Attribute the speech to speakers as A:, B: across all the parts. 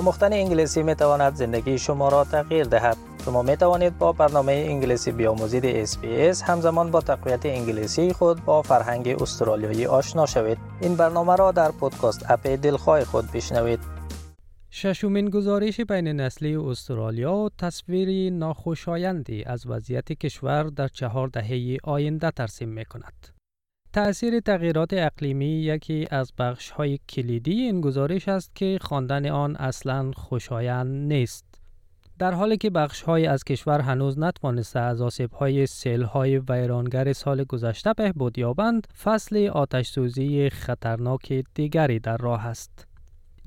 A: آموختن انگلیسی می تواند زندگی شما را تغییر دهد. شما می توانید با برنامه انگلیسی بیاموزید SBS همزمان با تقویت انگلیسی خود با فرهنگ استرالیایی آشنا شوید. این برنامه را در پودکاست اپ دلخواه خود بشنوید. ششمین گزارش بین نسلی استرالیا تصویری ناخوشایندی از وضعیت کشور در چهار دهه آینده ترسیم می کند. تأثیر تغییرات اقلیمی یکی از بخش های کلیدی این گزارش است که خواندن آن اصلا خوشایند نیست. در حالی که بخش های از کشور هنوز نتوانسته از آسیب های سیل های ویرانگر سال گذشته بهبود یابند، فصل آتش سوزی خطرناک دیگری در راه است.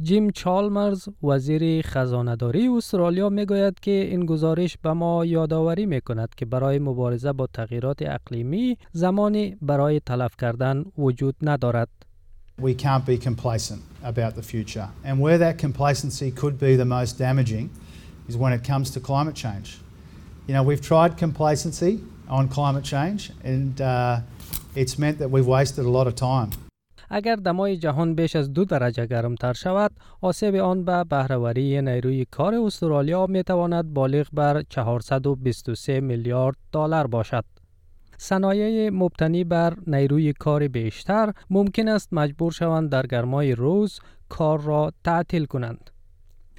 A: جیم چالمرز وزیر خزانداری استرالیا می گوید که این گزارش به ما یادآوری می کند که برای مبارزه با تغییرات اقلیمی زمانی برای تلف کردن وجود ندارد.
B: We can't be complacent about the future. And where that complacency could be the most damaging is when it comes to climate change. You know, we've tried complacency on climate change and uh, it's meant that we've wasted a lot of time.
A: اگر دمای جهان بیش از دو درجه گرمتر شود، آسیب آن به بهرهوری نیروی کار استرالیا می تواند بالغ بر 423 میلیارد دلار باشد. صنایع مبتنی بر نیروی کار بیشتر ممکن است مجبور شوند در گرمای روز کار را تعطیل کنند.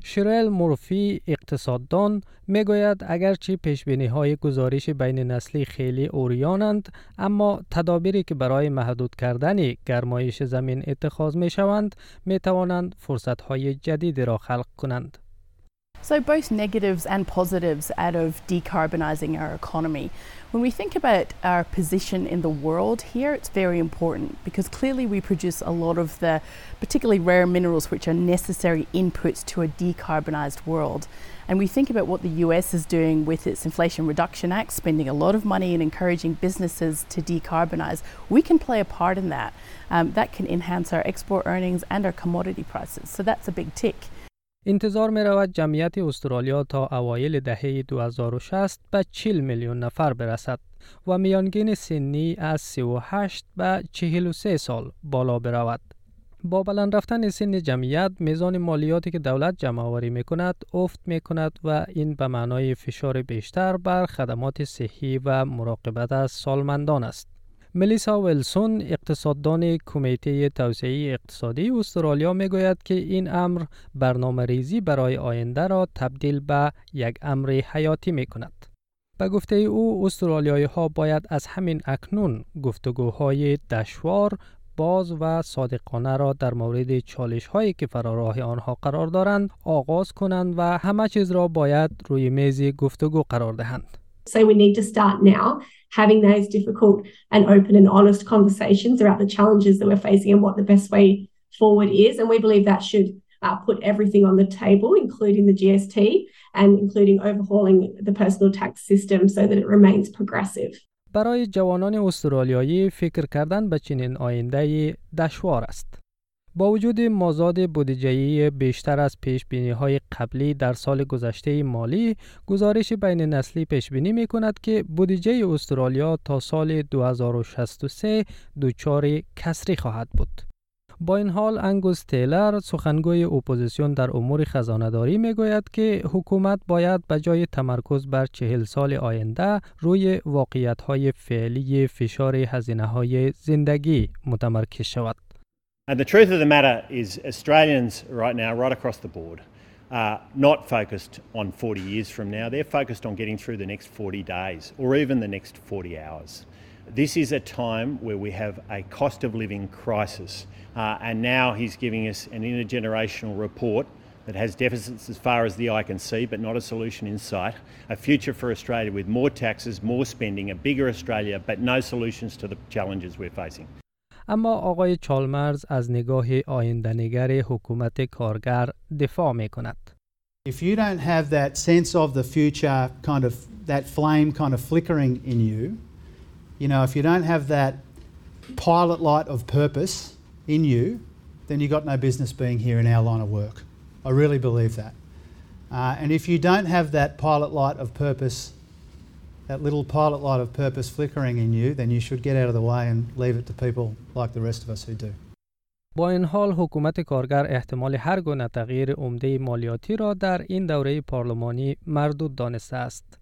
A: شرل مورفی اقتصاددان می‌گوید اگرچه پیشبینی های گزارش بین نسلی خیلی اوریانند اما تدابیری که برای محدود کردن گرمایش زمین اتخاذ می شوند می توانند فرصت های جدیدی را خلق کنند.
C: So, both negatives and positives out of decarbonising our economy. When we think about our position in the world here, it's very important because clearly we produce a lot of the particularly rare minerals which are necessary inputs to a decarbonised world. And we think about what the US is doing with its Inflation Reduction Act, spending a lot of money and encouraging businesses to decarbonise. We can play a part in that. Um, that can enhance our export earnings and our commodity prices. So that's a big tick.
A: انتظار می رود جمعیت استرالیا تا اوایل دهه 2060 به 40 میلیون نفر برسد و میانگین سنی از 38 به 43 سال بالا برود. با بلند رفتن سن جمعیت میزان مالیاتی که دولت جمع آوری می کند افت می کند و این به معنای فشار بیشتر بر خدمات صحی و مراقبت از سالمندان است. ملیسا ویلسون اقتصاددان کمیته توسعه اقتصادی استرالیا می‌گوید که این امر برنامه ریزی برای آینده را تبدیل به یک امر حیاتی می کند. به گفته او استرالیایی ها باید از همین اکنون گفتگوهای دشوار باز و صادقانه را در مورد چالش هایی که فراراه آنها قرار دارند آغاز کنند و همه چیز را باید روی میز گفتگو قرار دهند.
D: So we need to start now having those difficult and open and honest conversations about the challenges that we're facing and what the best way forward is. And we believe that should uh, put everything on the table, including the GST and including overhauling the personal tax system so that it remains progressive.
A: برای جوانان استرالیایی فکر کردن به چنین آینده دشوار است. با وجود مازاد بودجه‌ای بیشتر از پیش بینی های قبلی در سال گذشته مالی، گزارش بین نسلی پیش بینی می کند که بودجه استرالیا تا سال 2063 دچار کسری خواهد بود. با این حال انگوس تیلر سخنگوی اپوزیسیون در امور خزانه‌داری می گوید که حکومت باید به جای تمرکز بر چهل سال آینده روی واقعیت های فعلی فشار هزینه های زندگی متمرکز شود.
E: And the truth of the matter is, Australians right now, right across the board, are not focused on 40 years from now. They're focused on getting through the next 40 days or even the next 40 hours. This is a time where we have a cost of living crisis, uh, and now he's giving us an intergenerational report that has deficits as far as the eye can see, but not a solution in sight. A future for Australia with more taxes, more spending, a bigger Australia, but no solutions to the challenges we're facing.
A: اما آقای چالمرز از نگاه آیندهنگر حکومت کارگر دفاع می کند.
B: If you don't have that sense of the future, kind of that flame kind of flickering in you, you know, if you don't have that pilot light of purpose in you, then you've got no business being here in our line of work. I really believe that. Uh, and if you don't have that pilot light of purpose that little pilot light of purpose flickering in you, then you should get out of the way and leave it to people like the rest of us who do.
A: با این حال حکومت کارگر احتمال هر گونه تغییر عمده مالیاتی را در این دوره پارلمانی مردود دانسته است.